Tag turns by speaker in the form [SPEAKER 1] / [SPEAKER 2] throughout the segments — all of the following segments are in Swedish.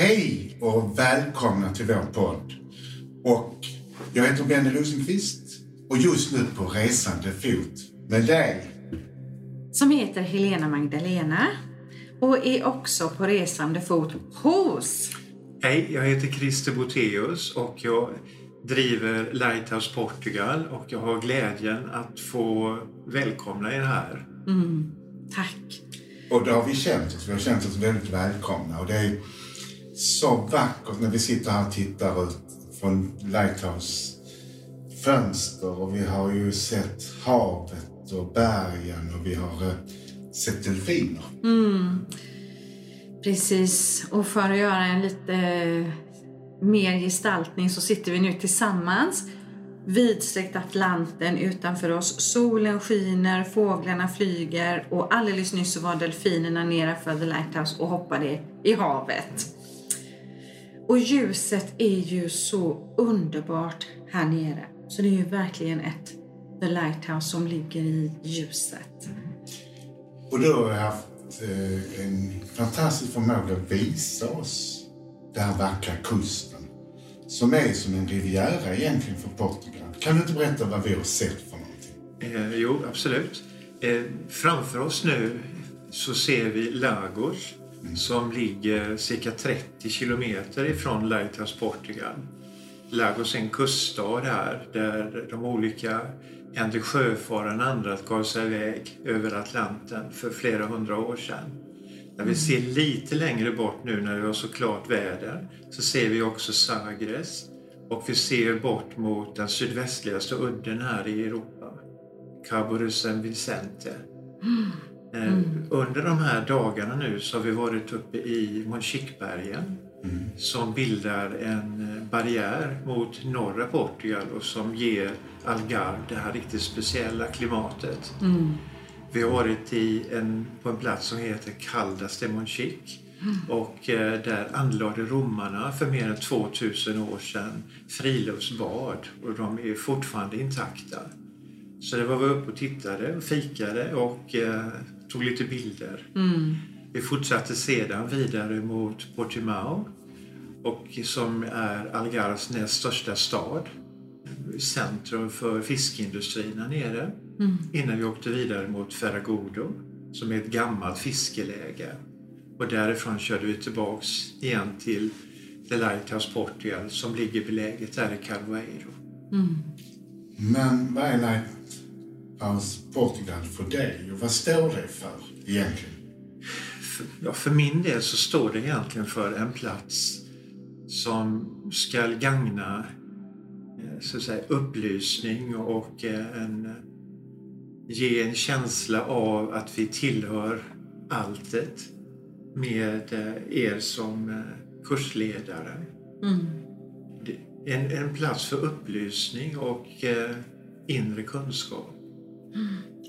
[SPEAKER 1] Hej och välkomna till vår podd. Och jag heter Benny Rosenqvist och just nu på resande fot med dig.
[SPEAKER 2] Som heter Helena Magdalena och är också på resande fot hos
[SPEAKER 3] Hej, jag heter Christer Boteus och jag driver Lighthouse Portugal och jag har glädjen att få välkomna er här.
[SPEAKER 2] Mm, tack.
[SPEAKER 1] Och det har vi känt oss. Vi har känt oss väldigt välkomna. Och det är så vackert när vi sitter här och tittar ut från Lighthouse fönster. Och vi har ju sett havet och bergen och vi har eh, sett delfiner.
[SPEAKER 2] Mm, precis. Och för att göra en lite eh, mer gestaltning så sitter vi nu tillsammans vidsträckt Atlanten utanför oss. Solen skiner, fåglarna flyger och alldeles nyss så var delfinerna nedanför The Lighthouse och hoppade i havet. Och ljuset är ju så underbart här nere. Så det är ju verkligen ett The Lighthouse som ligger i ljuset.
[SPEAKER 1] Och du har haft eh, en fantastisk förmåga att visa oss den här vackra kusten som är som en riviera egentligen för Portugal. Kan du inte berätta vad vi har sett för någonting?
[SPEAKER 3] Eh, jo, absolut. Eh, framför oss nu så ser vi Lagos. Som ligger cirka 30 kilometer ifrån Lighthouse Portugal. Lagos är en kuststad här där de olika Henrik Sjöfaren andra gav sig iväg över Atlanten för flera hundra år sedan. När vi ser lite längre bort nu när vi har så klart väder så ser vi också Sagres och vi ser bort mot den sydvästligaste udden här i Europa, Cabo de San Vicente. Mm. Mm. Under de här dagarna nu så har vi varit uppe i Monchiquebergen mm. som bildar en eh, barriär mot norra Portugal och som ger Algarve det här riktigt speciella klimatet. Mm. Vi har varit i en, på en plats som heter Caldas de Monchique mm. och eh, där anlade romarna för mer än 2000 år sedan friluftsbad och de är fortfarande intakta. Så det var vi uppe och tittade och fikade och eh, tog lite bilder. Mm. Vi fortsatte sedan vidare mot Portimao och som är Algarves näst största stad. Centrum för fiskindustrin här nere. Mm. Innan vi åkte vidare mot Ferragodo som är ett gammalt fiskeläge. Och därifrån körde vi tillbaks igen till The Lighthouse Portugal som ligger beläget där i Calvairo. Mm.
[SPEAKER 1] Men vad är Lighthouse Portugal för dig och vad står det för egentligen?
[SPEAKER 3] För, ja, för min del så står det egentligen för en plats som ska gagna eh, så att säga, upplysning och eh, en ge en känsla av att vi tillhör alltet med eh, er som kursledare. Mm. En, en plats för upplysning och eh, inre kunskap.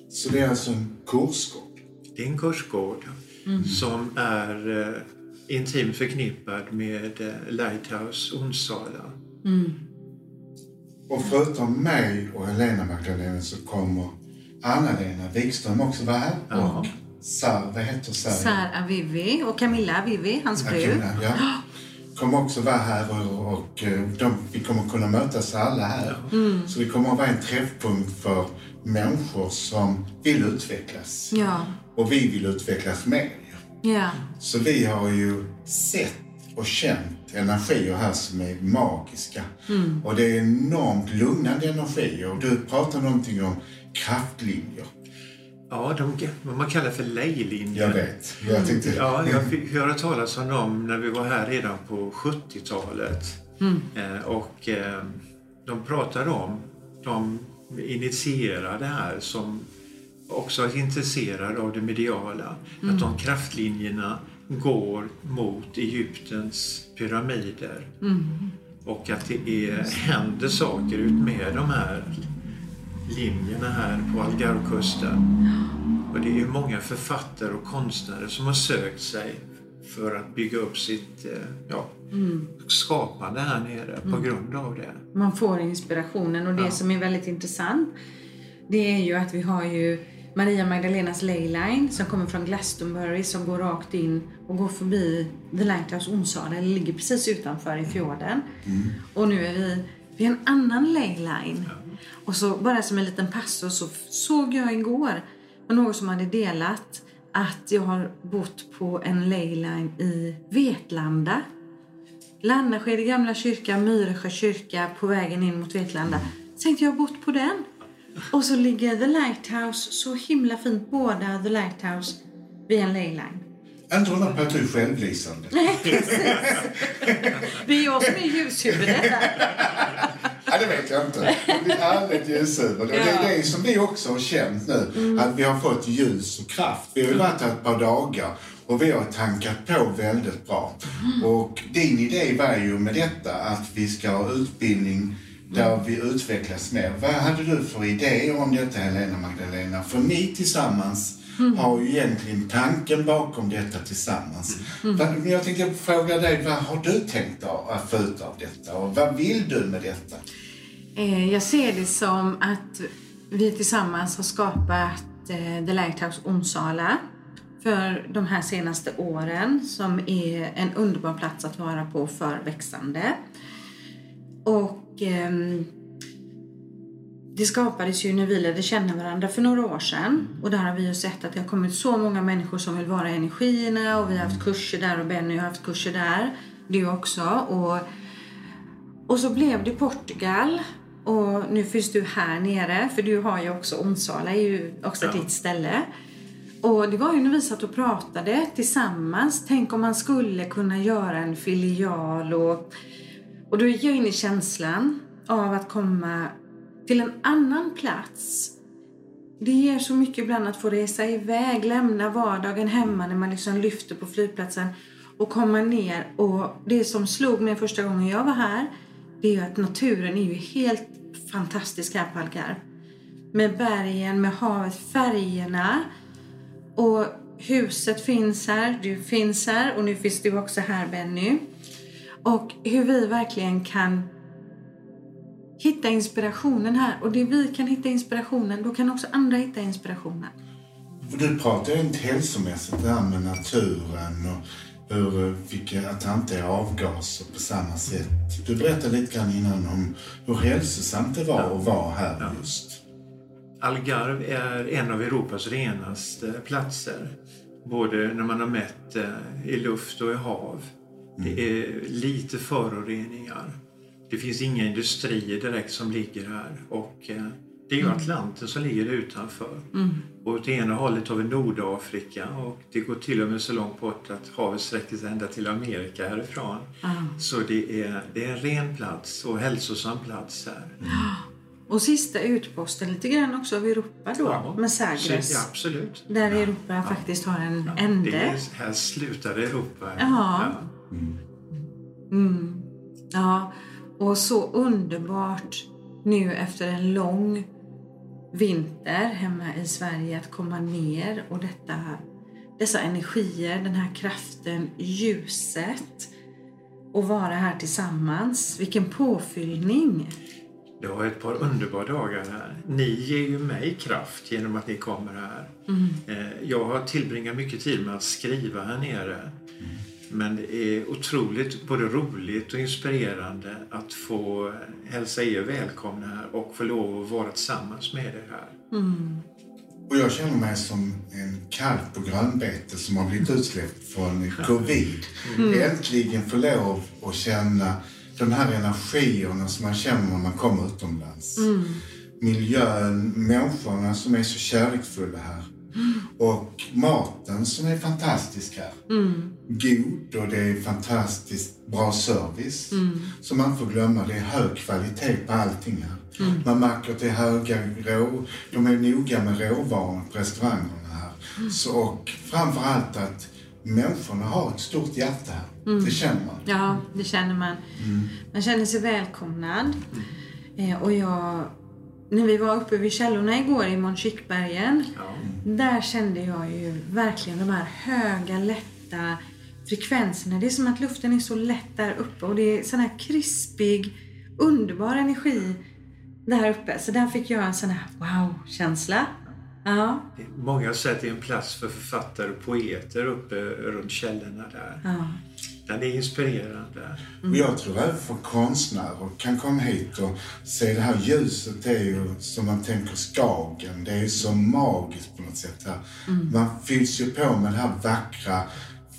[SPEAKER 1] Så det är alltså en kursgård?
[SPEAKER 3] Det är en kursgård mm. som är eh, intimt förknippad med eh, Lighthouse Onsala. Mm.
[SPEAKER 1] Och förutom mig och Helena Magdalena så kommer Anna-Lena Wikström också var här. Ja. Och Sar, vad heter Sar?
[SPEAKER 2] Sar Avivi och Camilla Avivi, hans fru.
[SPEAKER 1] Ja. kommer också vara här och, och eh, de, vi kommer kunna mötas alla här. Mm. Så det kommer att vara en träffpunkt för människor som vill utvecklas. Ja. Och vi vill utvecklas mer. Ja. Så vi har ju sett och känt energier här som är magiska. Mm. Och det är enormt lugnande energier. Och du pratar någonting om kraftlinjer.
[SPEAKER 3] Ja, de, vad man kallar för lejlinjer.
[SPEAKER 1] Jag vet. Jag tänkte...
[SPEAKER 3] Ja, jag fick höra talas om dem när vi var här redan på 70-talet. Mm. Eh, och eh, de pratade om, de initierade här som också är intresserade av det mediala. Mm. Att de kraftlinjerna går mot Egyptens pyramider. Mm. Och att det är, händer saker ut med de här linjerna här på Algarvekusten. Och det är många författare och konstnärer som har sökt sig för att bygga upp sitt eh, ja, mm. skapande här nere mm. på grund av det.
[SPEAKER 2] Man får inspirationen och det ja. som är väldigt intressant det är ju att vi har ju Maria Magdalenas Leyline som kommer från Glastonbury som går rakt in och går förbi The Lighthouse Onsala, eller ligger precis utanför i fjorden. Mm. Och nu är vi vid en annan Leyline. Ja. Och så bara som en liten passus så såg jag igår någon som hade delat att jag har bott på en leyline i Vetlanda. Landaskede gamla kyrka, Myresjö kyrka på vägen in mot Vetlanda. Så tänkte jag har bott på den. Och så ligger The Lighthouse så himla fint, båda The Lighthouse vid en leyline.
[SPEAKER 1] Inte undra på att du är självlysande.
[SPEAKER 2] Det är jag som är ljushuvudet
[SPEAKER 1] Ja, det vet jag inte. Vi är ärligt ljushuvud. Och det är det som vi också har känt nu. Mm. Att vi har fått ljus och kraft. Vi har ju varit här ett par dagar och vi har tankat på väldigt bra. Mm. Och din idé var ju med detta att vi ska ha utbildning där mm. vi utvecklas mer. Vad hade du för idé om detta Helena Magdalena? För ni tillsammans mm. har ju egentligen tanken bakom detta tillsammans. Mm. Jag tänkte fråga dig, vad har du tänkt att få ut av detta och vad vill du med detta?
[SPEAKER 2] Eh, jag ser det som att vi tillsammans har skapat eh, The Lighthouse Onsala för de här senaste åren som är en underbar plats att vara på för växande. Och eh, det skapades ju när vi lärde känna varandra för några år sedan. Och där har vi ju sett att det har kommit så många människor som vill vara i energierna och vi har haft kurser där och Benny har haft kurser där. Du också. Och, och så blev det Portugal. Och nu finns du här nere, för du har ju också Onsala, är ju också ja. ditt ställe. Och det var ju när vi satt och pratade tillsammans. Tänk om man skulle kunna göra en filial och, och då gick jag in i känslan av att komma till en annan plats. Det ger så mycket ibland att få resa iväg, lämna vardagen hemma när man liksom lyfter på flygplatsen och komma ner. Och det som slog mig första gången jag var här, det är ju att naturen är ju helt fantastisk här på Algarve. Med bergen, med havet, färgerna. Och huset finns här, du finns här och nu finns du också här Benny. Och hur vi verkligen kan hitta inspirationen här. Och det vi kan hitta inspirationen, då kan också andra hitta inspirationen.
[SPEAKER 1] Du pratar ju inte hälsomässigt det här med naturen och hur, vilka, att det inte är avgaser på samma sätt. Du berättade lite grann innan om hur hälsosamt det var att vara här ja. just.
[SPEAKER 3] Algarve är en av Europas renaste platser. Både när man har mätt eh, i luft och i hav. Mm. Det är lite föroreningar. Det finns inga industrier direkt som ligger här. Och eh, det är ju mm. Atlanten som ligger utanför. Mm. Och åt ena hållet har vi Nordafrika och det går till och med så långt bort att havet sträcker sig ända till Amerika härifrån. Mm. Så det är, det är en ren plats och hälsosam plats här. Mm.
[SPEAKER 2] Och sista utposten lite grann också av Europa då, ja, med Sagres.
[SPEAKER 3] Ja, absolut.
[SPEAKER 2] Där Europa ja. faktiskt har en ja, ände.
[SPEAKER 3] Är, här slutar Europa.
[SPEAKER 2] Ja. Mm. Mm. Ja, och så underbart nu efter en lång vinter hemma i Sverige att komma ner och detta, dessa energier, den här kraften, ljuset och vara här tillsammans. Vilken påfyllning!
[SPEAKER 3] Jag har ett par underbara dagar här. Ni ger ju mig kraft genom att ni kommer här. Mm. Eh, jag har tillbringat mycket tid med att skriva här nere. Men det är otroligt både roligt och inspirerande att få hälsa er välkomna här och få lov att vara tillsammans med er här. Mm.
[SPEAKER 1] Och jag känner mig som en kalv på grönbete som har blivit utsläppt från covid. Mm. Äntligen få lov att känna de här energierna som man känner när man kommer utomlands. Mm. Miljön, människorna som är så kärleksfulla här. Och maten som är fantastisk här. Mm. God och det är fantastiskt bra service. Mm. Så man får glömma, det är hög kvalitet på allting här. Mm. Man märker att det är höga rå... De är noga med råvarorna på restaurangerna här. Mm. Så, och framförallt att människorna har ett stort hjärta här. Mm. Det känner man.
[SPEAKER 2] Ja, det känner man. Mm. Man känner sig välkomnad. Eh, och jag när vi var uppe vid källorna igår i Månskikbergen. Ja. Där kände jag ju verkligen de här höga, lätta frekvenserna. Det är som att luften är så lätt där uppe och det är sån här krispig, underbar energi där uppe. Så där fick jag en sån här wow-känsla. Ja.
[SPEAKER 3] Många har sett det är en plats för författare och poeter uppe runt källorna där. Ja. Den är inspirerande.
[SPEAKER 1] Mm. Och jag tror även för konstnärer kan komma hit och se det här ljuset. Det är ju som man tänker Skagen. Det är så magiskt på något sätt här. Mm. Man fylls ju på med det här vackra,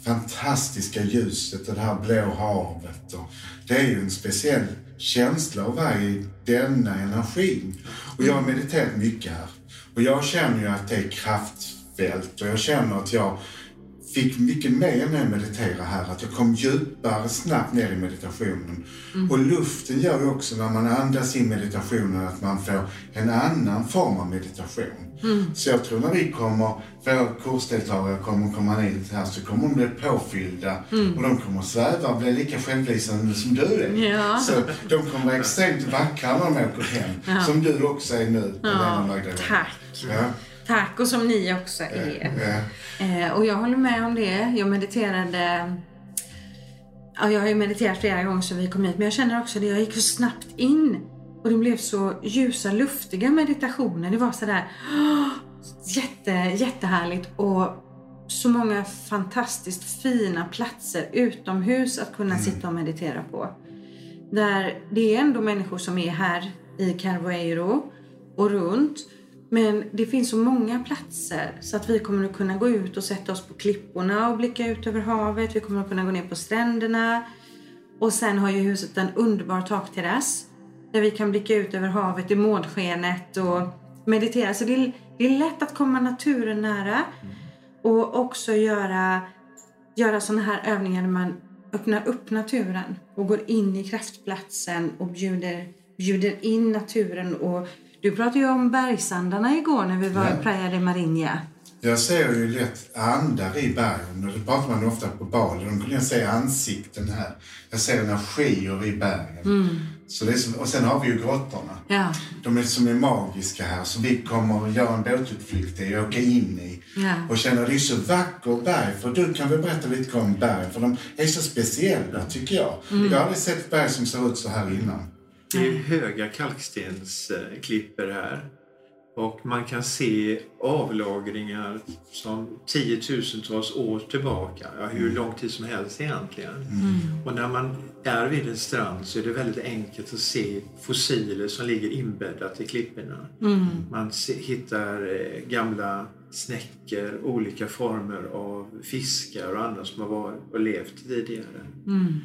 [SPEAKER 1] fantastiska ljuset och det här blå havet. Och det är ju en speciell känsla att vara i denna energin. Och jag har mediterat mycket här. Och jag känner ju att det är kraftfält och jag känner att jag fick mycket mer när jag mediterade här. Att jag kom djupare snabbt ner i meditationen. Mm. Och luften gör ju också när man andas in meditationen att man får en annan form av meditation. Mm. Så jag tror när vi kommer, våra kursdeltagare kommer komma hit här så kommer de bli påfyllda mm. och de kommer sväva och bli lika självlysande som du är. Ja. Så de kommer vara extremt vackra när de åker hem. Ja. Som du också är nu.
[SPEAKER 2] Ja, tack. Ja. Tack och som ni också är. Eh, och jag håller med om det. Jag mediterade Ja, jag har ju mediterat flera gånger sedan vi kom hit, men jag känner också det. Jag gick så snabbt in och det blev så ljusa, luftiga meditationer. Det var sådär oh, jätte, jättehärligt och så många fantastiskt fina platser utomhus att kunna mm. sitta och meditera på. Där det är ändå människor som är här i Carvoeiro och runt men det finns så många platser så att vi kommer att kunna gå ut och sätta oss på klipporna och blicka ut över havet. Vi kommer att kunna gå ner på stränderna. Och sen har ju huset en underbar takterrass där vi kan blicka ut över havet i månskenet och meditera. Så det är, det är lätt att komma naturen nära och också göra, göra sådana här övningar där man öppnar upp naturen och går in i kraftplatsen och bjuder, bjuder in naturen och du pratade ju om bergsandarna igår när vi var ja. i Praia de Marinha.
[SPEAKER 1] Jag ser ju lätt andar i bergen och det pratar man ofta på Bali. De kan jag se ansikten här. Jag ser energier i bergen. Mm. Så det som, och sen har vi ju grottorna. Ja. De är som är magiska här som vi kommer att göra en båtutflykt i och åka in i. Ja. Och känna det är så vackert berg. För du kan väl berätta lite om bergen för de är så speciella tycker jag. Mm. Jag har aldrig sett berg som ser ut så här innan.
[SPEAKER 3] Det är höga kalkstensklippor här. Och man kan se avlagringar som tiotusentals år tillbaka. Ja, hur mm. lång tid som helst egentligen. Mm. Och när man är vid en strand så är det väldigt enkelt att se fossiler som ligger inbäddat i klipporna. Mm. Man hittar eh, gamla snäckor, olika former av fiskar och andra som har varit och levt tidigare. Mm.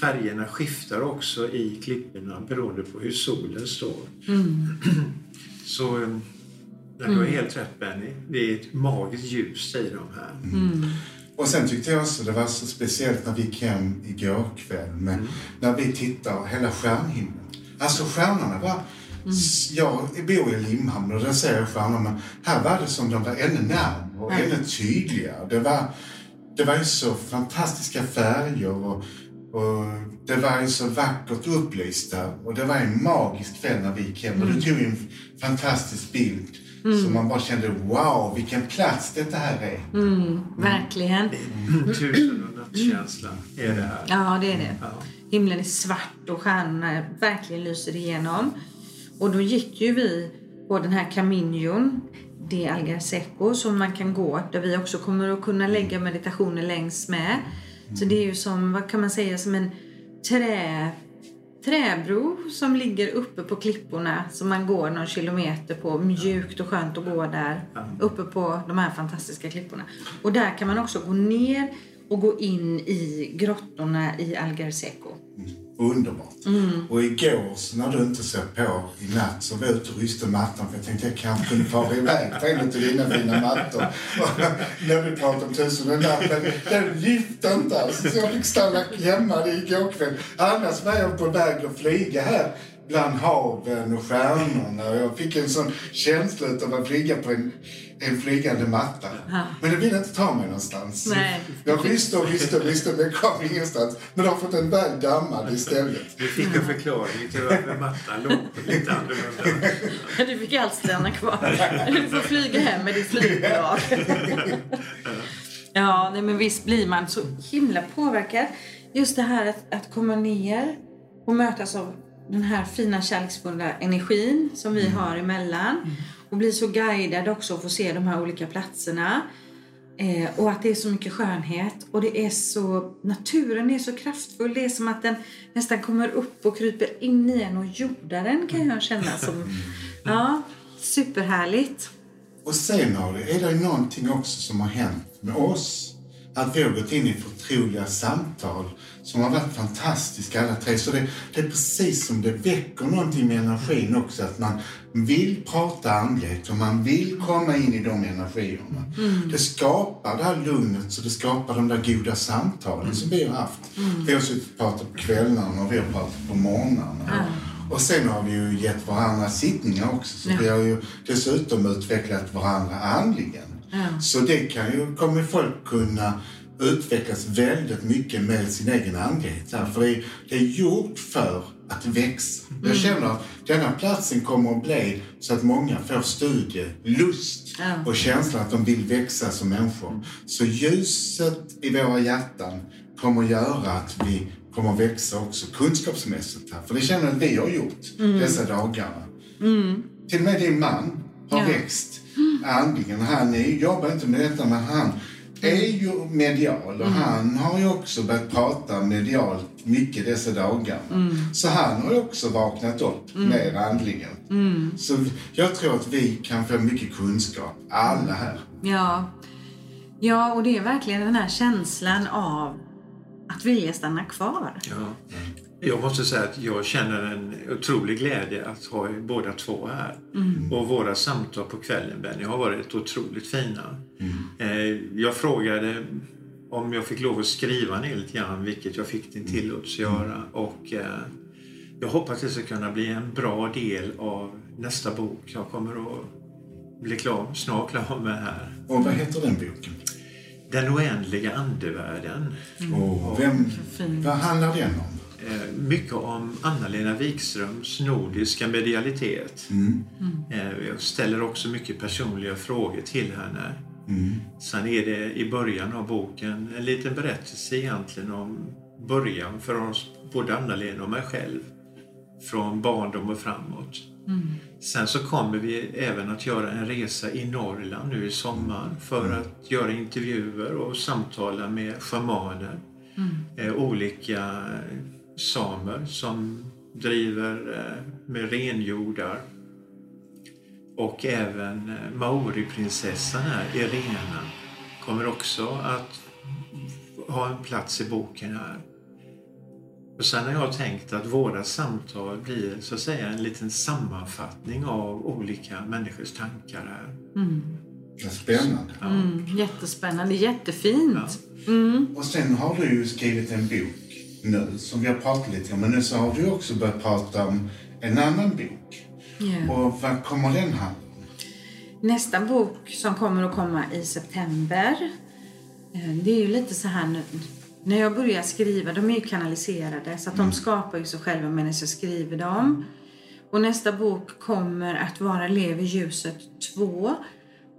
[SPEAKER 3] Färgerna skiftar också i klipporna beroende på hur solen står. Mm. Så eh, du har mm. helt rätt Benny. Det är ett magiskt ljus säger de här. Mm.
[SPEAKER 1] Och sen tyckte jag också det var så speciellt när vi gick hem igår kväll. Men mm. när vi tittar hela stjärnhimlen. Alltså stjärnorna var... Mm. Jag bor i Limhamn och där ser jag stjärnorna. Men här var det som de var ännu närmare och ännu tydligare. Det var, det var ju så fantastiska färger och och det var ju så vackert upplyst där och det var en magisk kväll när vi gick hem. Mm. Och du tog en fantastisk bild. Mm. Så man bara kände wow, vilken plats detta här är.
[SPEAKER 2] Mm, verkligen.
[SPEAKER 3] Mm. Tusen och nattkänsla är det här.
[SPEAKER 2] Ja, det är det. Ja. Himlen är svart och stjärnorna verkligen lyser igenom. Och då gick ju vi på den här Caminion de Algarseco som man kan gå, där vi också kommer att kunna lägga meditationer längs med. Så det är ju som, vad kan man säga, som en trä, träbro som ligger uppe på klipporna som man går någon kilometer på. Mjukt och skönt att gå där uppe på de här fantastiska klipporna. Och där kan man också gå ner och gå in i grottorna i Algarseco.
[SPEAKER 1] Mm. Underbart. Mm. Och igår när du inte såg på i natt så var jag ute och ryste mattan för jag tänkte jag kanske kunde fara iväg på en av dina fina mattor. när vi pratade om tusen och natt. Men den lyfte inte alls så jag fick stanna hemma igår kväll. Annars var jag på väg att flyga här bland haven och stjärnorna. Och jag fick en sån känsla av att flyga på en, en flygande matta. Ja. Men det ville inte ta mig någonstans. Nej. Jag visste och visste och visste, men jag kom ingenstans. Men jag har fått en väl dammad istället.
[SPEAKER 3] Du fick en förklaring till varför mattan låg lite annorlunda.
[SPEAKER 2] Du fick allt stanna kvar. Du får flyga hem med ditt flygbolag. Ja, nej, men visst blir man så himla påverkad. Just det här att, att komma ner och mötas av den här fina kärleksfulla energin som vi mm. har emellan. Mm. Och bli så guidad också och få se de här olika platserna. Eh, och att det är så mycket skönhet och det är så, naturen är så kraftfull. Det är som att den nästan kommer upp och kryper in i en och jordar den kan jag känna som. Ja, superhärligt.
[SPEAKER 1] Och sen har det, är det någonting också som har hänt med oss. Att vi har gått in i förtroliga samtal som har varit fantastiska alla tre. Så det, det är precis som det väcker någonting med energin också. Att man vill prata andlighet och man vill komma in i de energierna. Mm. Det skapar det här lugnet så det skapar de där goda samtalen mm. som vi har haft. Mm. Vi har suttit och pratat på kvällarna och vi har pratat på morgnarna. Och sen har vi ju gett varandra sittningar också. Så ja. vi har ju dessutom utvecklat varandra andligen. Ja. Så det kan ju, kommer folk kunna utvecklas väldigt mycket med sin egen andlighet. För det är, det är gjort för att växa. Mm. Jag känner att denna platsen kommer att bli så att många får studielust ja. och känslan att de vill växa som människor. Så ljuset i våra hjärtan kommer att göra att vi kommer att växa också kunskapsmässigt. Här. För det känner jag att vi har gjort mm. dessa dagarna. Mm. Till och med din man har ja. växt andligen. Han är, jobbar inte med detta, men han är ju medial och mm. han har ju också börjat prata medialt mycket dessa dagar. Mm. Så han har ju också vaknat upp mm. mer andligen. Mm. Så jag tror att vi kan få mycket kunskap, alla här.
[SPEAKER 2] Ja. ja, och det är verkligen den här känslan av att vilja stanna kvar.
[SPEAKER 3] Ja. Jag måste säga att jag känner en otrolig glädje att ha er båda två här. Mm. Och våra samtal på kvällen, Benny, har varit otroligt fina. Mm. Eh, jag frågade om jag fick lov att skriva ner lite grann, vilket jag fick din tillåtelse att göra. Och eh, jag hoppas det ska kunna bli en bra del av nästa bok jag kommer att bli klar, snart klar med här.
[SPEAKER 1] Och vad heter den boken?
[SPEAKER 3] Den oändliga andevärlden.
[SPEAKER 1] Mm. Och vem, vad handlar den om?
[SPEAKER 3] Eh, mycket om Anna-Lena Wikströms nordiska medialitet. Mm. Mm. Jag ställer också mycket personliga frågor till henne. Mm. Sen är det i början av boken en liten berättelse egentligen om början för oss, både Anna-Lena och mig själv. Från barndom och framåt. Mm. Sen så kommer vi även att göra en resa i Norrland nu i sommar för mm. att göra intervjuer och samtala med schamaner. Mm. Eh, olika samer som driver eh, med renjordar. Och även eh, Maoriprinsessan här, Irena, kommer också att ha en plats i boken här. Och sen har jag tänkt att våra samtal blir så att säga en liten sammanfattning av olika människors tankar här. Mm.
[SPEAKER 1] Spännande.
[SPEAKER 2] Ja. Mm, jättespännande, jättefint. Ja. Mm.
[SPEAKER 1] Och sen har du ju skrivit en bok nu, som vi har pratat lite om. Men nu så har du också börjat prata om en annan bok. Yeah. Och vad kommer den handla om?
[SPEAKER 2] Nästa bok som kommer att komma i september, eh, det är ju lite så här nu. När jag börjar skriva, de är ju kanaliserade så att mm. de skapar ju sig själva medan jag skriver dem. Och nästa bok kommer att vara Lev i ljuset 2.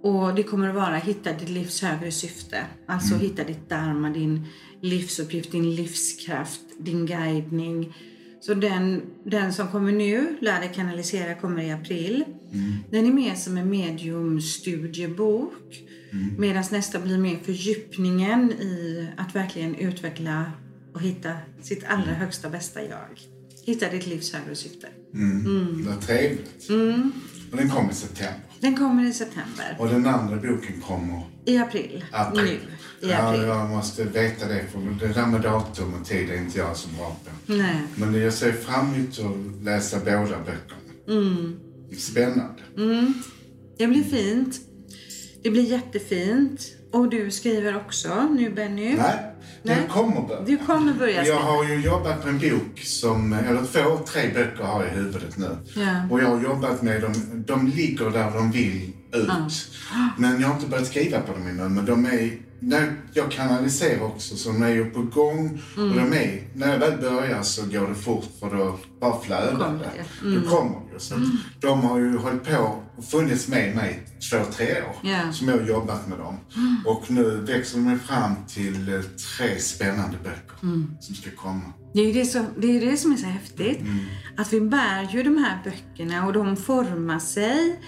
[SPEAKER 2] Och det kommer att vara Hitta ditt livs högre syfte. Alltså mm. hitta ditt dharma, din livsuppgift, din livskraft, din guidning. Så den, den som kommer nu, Lär dig kanalisera, kommer i april. Mm. Den är mer som en mediumstudiebok. Mm. Medan nästa blir mer fördjupningen i att verkligen utveckla och hitta sitt allra mm. högsta bästa jag. Hitta ditt livs högre syfte.
[SPEAKER 1] Mm. Mm. Vad trevligt. Mm. Och den kommer i september.
[SPEAKER 2] Den kommer i september.
[SPEAKER 1] Och den andra boken kommer?
[SPEAKER 2] I april.
[SPEAKER 1] april. Nu. I april. Ja, jag måste veta det. För det där med datum och tid är inte jag så bra på. Nej. Men jag ser fram emot att läsa båda böckerna. Mm. Spännande.
[SPEAKER 2] Mm. Det blir fint. Det blir jättefint. Och du skriver också nu, Benny?
[SPEAKER 1] Nej, Nej. Den kommer börja.
[SPEAKER 2] Du kommer börja
[SPEAKER 1] Jag har ju jobbat med en bok som, eller två, tre böcker har jag i huvudet nu. Ja. Och jag har jobbat med dem, de ligger där de vill ut. Mm. Men jag har inte börjat skriva på dem ännu, men de är när jag kanaliserar också, så de är ju på gång. Mm. Och de är, när jag väl börjar så går det fort för då bara flödar det. Mm. Då kommer det. Så mm. De har ju hållit på och funnits med mig två, tre år yeah. som jag har jobbat med dem. Mm. Och nu växer de fram till eh, tre spännande böcker mm. som ska komma.
[SPEAKER 2] Det är ju det, som, det, är det som är så häftigt. Mm. Att vi bär ju de här böckerna och de formar sig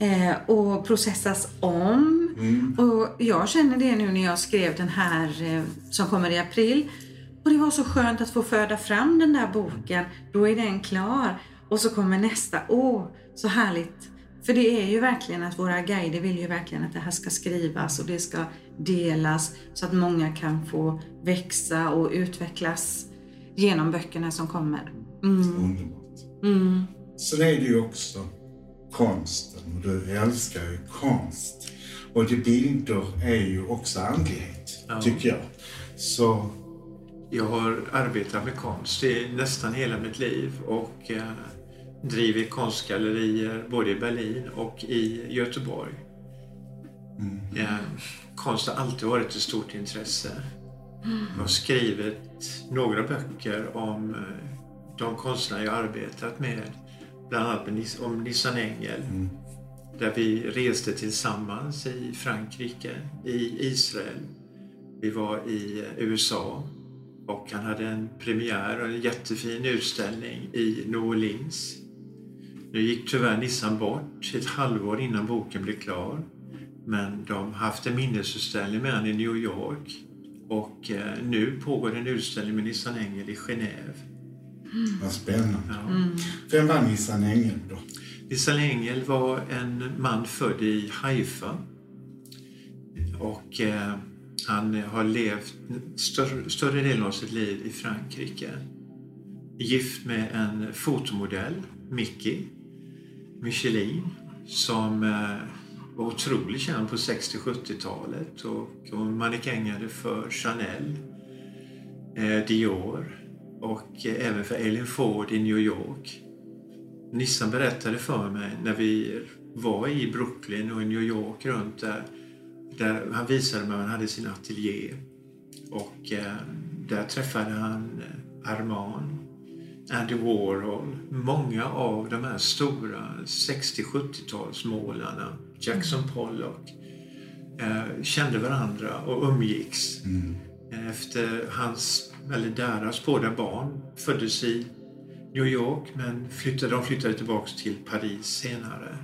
[SPEAKER 2] eh, och processas om. Mm. Och jag känner det nu när jag skrev den här eh, som kommer i april. Och det var så skönt att få föda fram den där boken. Då är den klar. Och så kommer nästa. Åh, så härligt. För det är ju verkligen att våra guider vill ju verkligen att det här ska skrivas och det ska delas så att många kan få växa och utvecklas genom böckerna som kommer.
[SPEAKER 1] Mm. Underbart. Mm. Sen är det ju också konsten och du älskar ju konst. Och det bilder är ju också andlighet, ja. tycker jag. Så...
[SPEAKER 3] Jag har arbetat med konst i nästan hela mitt liv och eh, drivit konstgallerier både i Berlin och i Göteborg. Mm. Ja, konst har alltid varit ett stort intresse. Jag har skrivit några böcker om eh, de konstnärer jag arbetat med. Bland annat om Nissan Engel. Mm. Där vi reste tillsammans i Frankrike, i Israel. Vi var i eh, USA och han hade en premiär och en jättefin utställning i New Orleans. Nu gick tyvärr Nissan bort ett halvår innan boken blev klar. Men de har haft en minnesutställning med honom i New York. Och eh, nu pågår en utställning med Nissan Engel i Genève.
[SPEAKER 1] Mm. Vad spännande. Ja. Mm. Vem var Nissan Engel då?
[SPEAKER 3] Nissan Engel var en man född i Haifa. Och eh, han har levt större, större delen av sitt liv i Frankrike. Gift med en fotomodell, Mickey Michelin, som eh, var otroligt känd på 60-70-talet och hon mannekängade för Chanel, eh, Dior och eh, även för Ellen Ford i New York. Nissan berättade för mig när vi var i Brooklyn och i New York runt där, där han visade mig att han hade sin ateljé och eh, där träffade han Armand Andy Warhol, många av de här stora 60-70-talsmålarna, Jackson mm. Pollock, eh, kände varandra och umgicks. Mm. Efter hans, eller deras båda barn föddes i New York men flyttade, de flyttade tillbaka till Paris senare.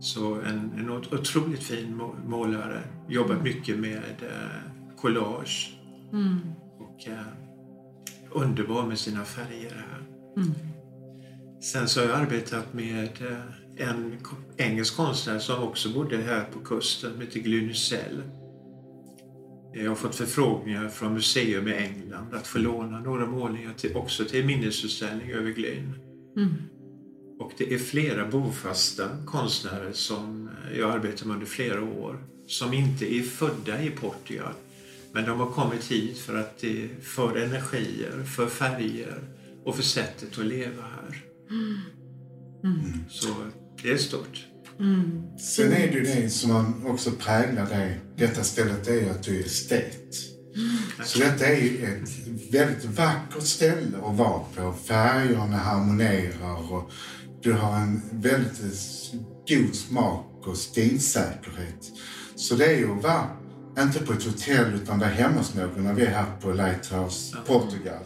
[SPEAKER 3] Så en, en otroligt fin målare. Jobbat mycket med eh, collage. Mm. Och, eh, underbar med sina färger här. Mm. Sen så har jag arbetat med eh, en engelsk konstnär som också bodde här på kusten, som heter Glynysell. Jag har fått förfrågningar från museum i England att få låna några målningar till, också till minnesutställning över Glyn. Mm. Och det är flera bofasta konstnärer som jag arbetar med under flera år som inte är födda i Portugal men de har kommit hit för att det för energier, för färger och för sättet att leva här. Mm. Mm. Så det är stort.
[SPEAKER 1] Mm. Sen är det ju det som man också präglar dig, detta stället, är ju att du är estet. Mm. Så detta är ju ett väldigt vackert ställe att vara på. Färgerna harmonerar och du har en väldigt god smak och stilsäkerhet. Så det är ju att vara inte på ett hotell utan där hemma hos någon när vi är här på Lighthouse Portugal.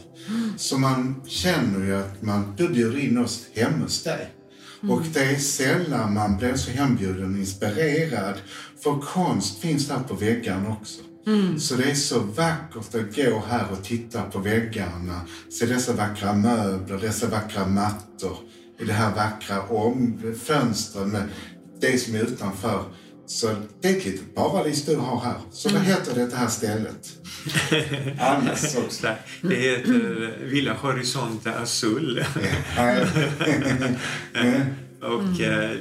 [SPEAKER 1] Så man känner ju att man, du bjuder in oss hemma hos dig. Mm. Och det är sällan man blir så hembjuden och inspirerad. För konst finns där på väggarna också. Mm. Så det är så vackert att gå här och titta på väggarna, se dessa vackra möbler, dessa vackra mattor i det här vackra om fönstren med det som är utanför. Så det är ett litet paradis du har här. Så vad heter det här stället?
[SPEAKER 3] Annars också. Det heter Villa Horizonte Azul. och eh,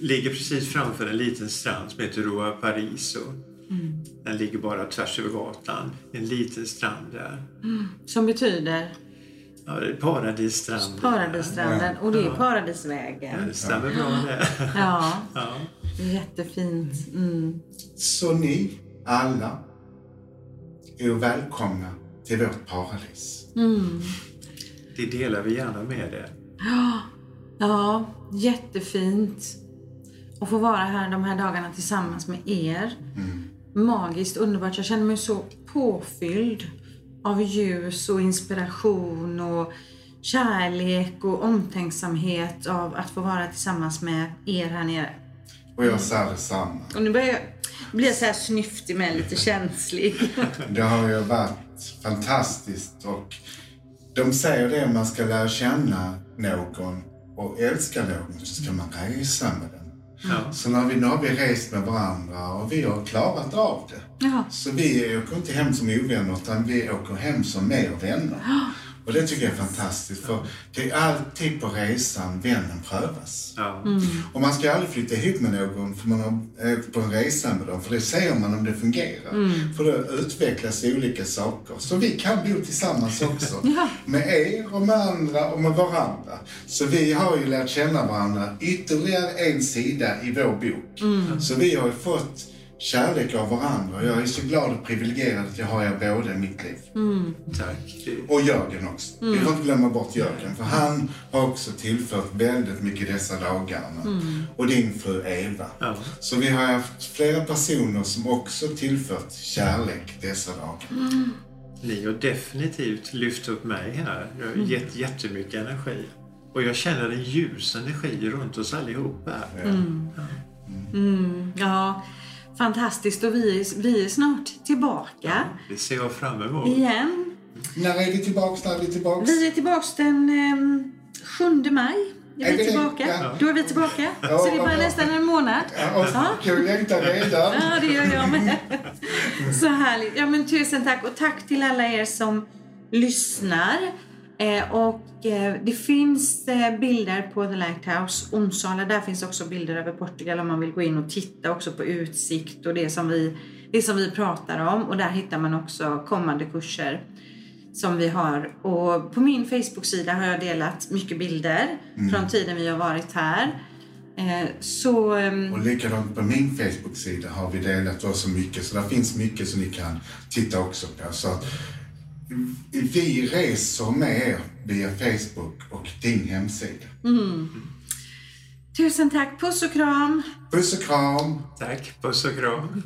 [SPEAKER 3] ligger precis framför en liten strand som heter Rua Pariso. Mm. Den ligger bara tvärs över gatan. En liten strand där.
[SPEAKER 2] Mm. Som betyder?
[SPEAKER 3] Ja, det är Paradisstranden.
[SPEAKER 2] Paradisstranden. Och det är Paradisvägen.
[SPEAKER 3] Ja, det stämmer bra det.
[SPEAKER 2] ja. ja. Jättefint. Mm.
[SPEAKER 1] Så ni alla är välkomna till vårt paradis. Mm.
[SPEAKER 3] Det delar vi gärna med er.
[SPEAKER 2] Ja, ja, jättefint att få vara här de här dagarna tillsammans med er. Mm. Magiskt underbart. Jag känner mig så påfylld av ljus och inspiration och kärlek och omtänksamhet av att få vara tillsammans med er här nere.
[SPEAKER 1] Och jag sa detsamma.
[SPEAKER 2] Och nu börjar jag bli så här snyftig med lite känslig.
[SPEAKER 1] det har ju varit fantastiskt och de säger det, man ska lära känna någon och älska någon så ska man resa med den. Ja. Så när vi, nu har vi rest med varandra och vi har klarat av det. Ja. Så vi åker inte hem som ovänner utan vi åker hem som mer vänner. Ja. Och det tycker jag är fantastiskt för det är alltid på resan vännen prövas. Ja. Mm. Och man ska aldrig flytta ihop med någon för man har åkt på en resa med dem för det ser man om det fungerar. Mm. För då utvecklas olika saker. Så vi kan bo tillsammans också. ja. Med er och med andra och med varandra. Så vi har ju lärt känna varandra ytterligare en sida i vår bok. Mm. Så vi har ju fått kärlek av varandra. Jag är så glad och privilegierad att jag har er båda i mitt liv. Mm. Tack. Och Jörgen också. Mm. Vi får inte glömma bort Jörgen, för han har också tillfört väldigt mycket dessa dagarna. Mm. Och din fru Eva. Ja. Så vi har haft flera personer som också tillfört kärlek dessa dagar. Mm.
[SPEAKER 3] Ni har definitivt lyft upp mig här. Jag har gett jättemycket energi. Och jag känner en ljus energi runt oss allihopa.
[SPEAKER 2] Ja. Mm. Ja. Fantastiskt och vi är, vi är snart tillbaka. Ja,
[SPEAKER 3] det ser jag fram emot.
[SPEAKER 2] Igen.
[SPEAKER 1] När är vi tillbaka? När är vi tillbaka?
[SPEAKER 2] Vi är tillbaka den eh, 7 maj. Är, är vi tillbaka? Ja. Då är vi tillbaka. Ja, så det är bara nästan en månad.
[SPEAKER 1] Ja, ja. Jag längtar redan.
[SPEAKER 2] Ja, det gör jag med. Så härligt. Ja, men tusen tack. Och tack till alla er som lyssnar. Eh, och eh, det finns eh, bilder på The Lighthouse Onsala. Där finns också bilder över Portugal om man vill gå in och titta också på utsikt och det som vi, det som vi pratar om. Och där hittar man också kommande kurser som vi har. Och på min Facebook-sida har jag delat mycket bilder mm. från tiden vi har varit här. Så, ehm,
[SPEAKER 1] och likadant på min Facebook-sida har vi delat också mycket, så där finns mycket som ni kan titta också på. Så vi reser med er via Facebook och din hemsida. Mm.
[SPEAKER 2] Tusen tack. Puss och kram.
[SPEAKER 1] Puss och kram.
[SPEAKER 3] Tack. Puss och kram.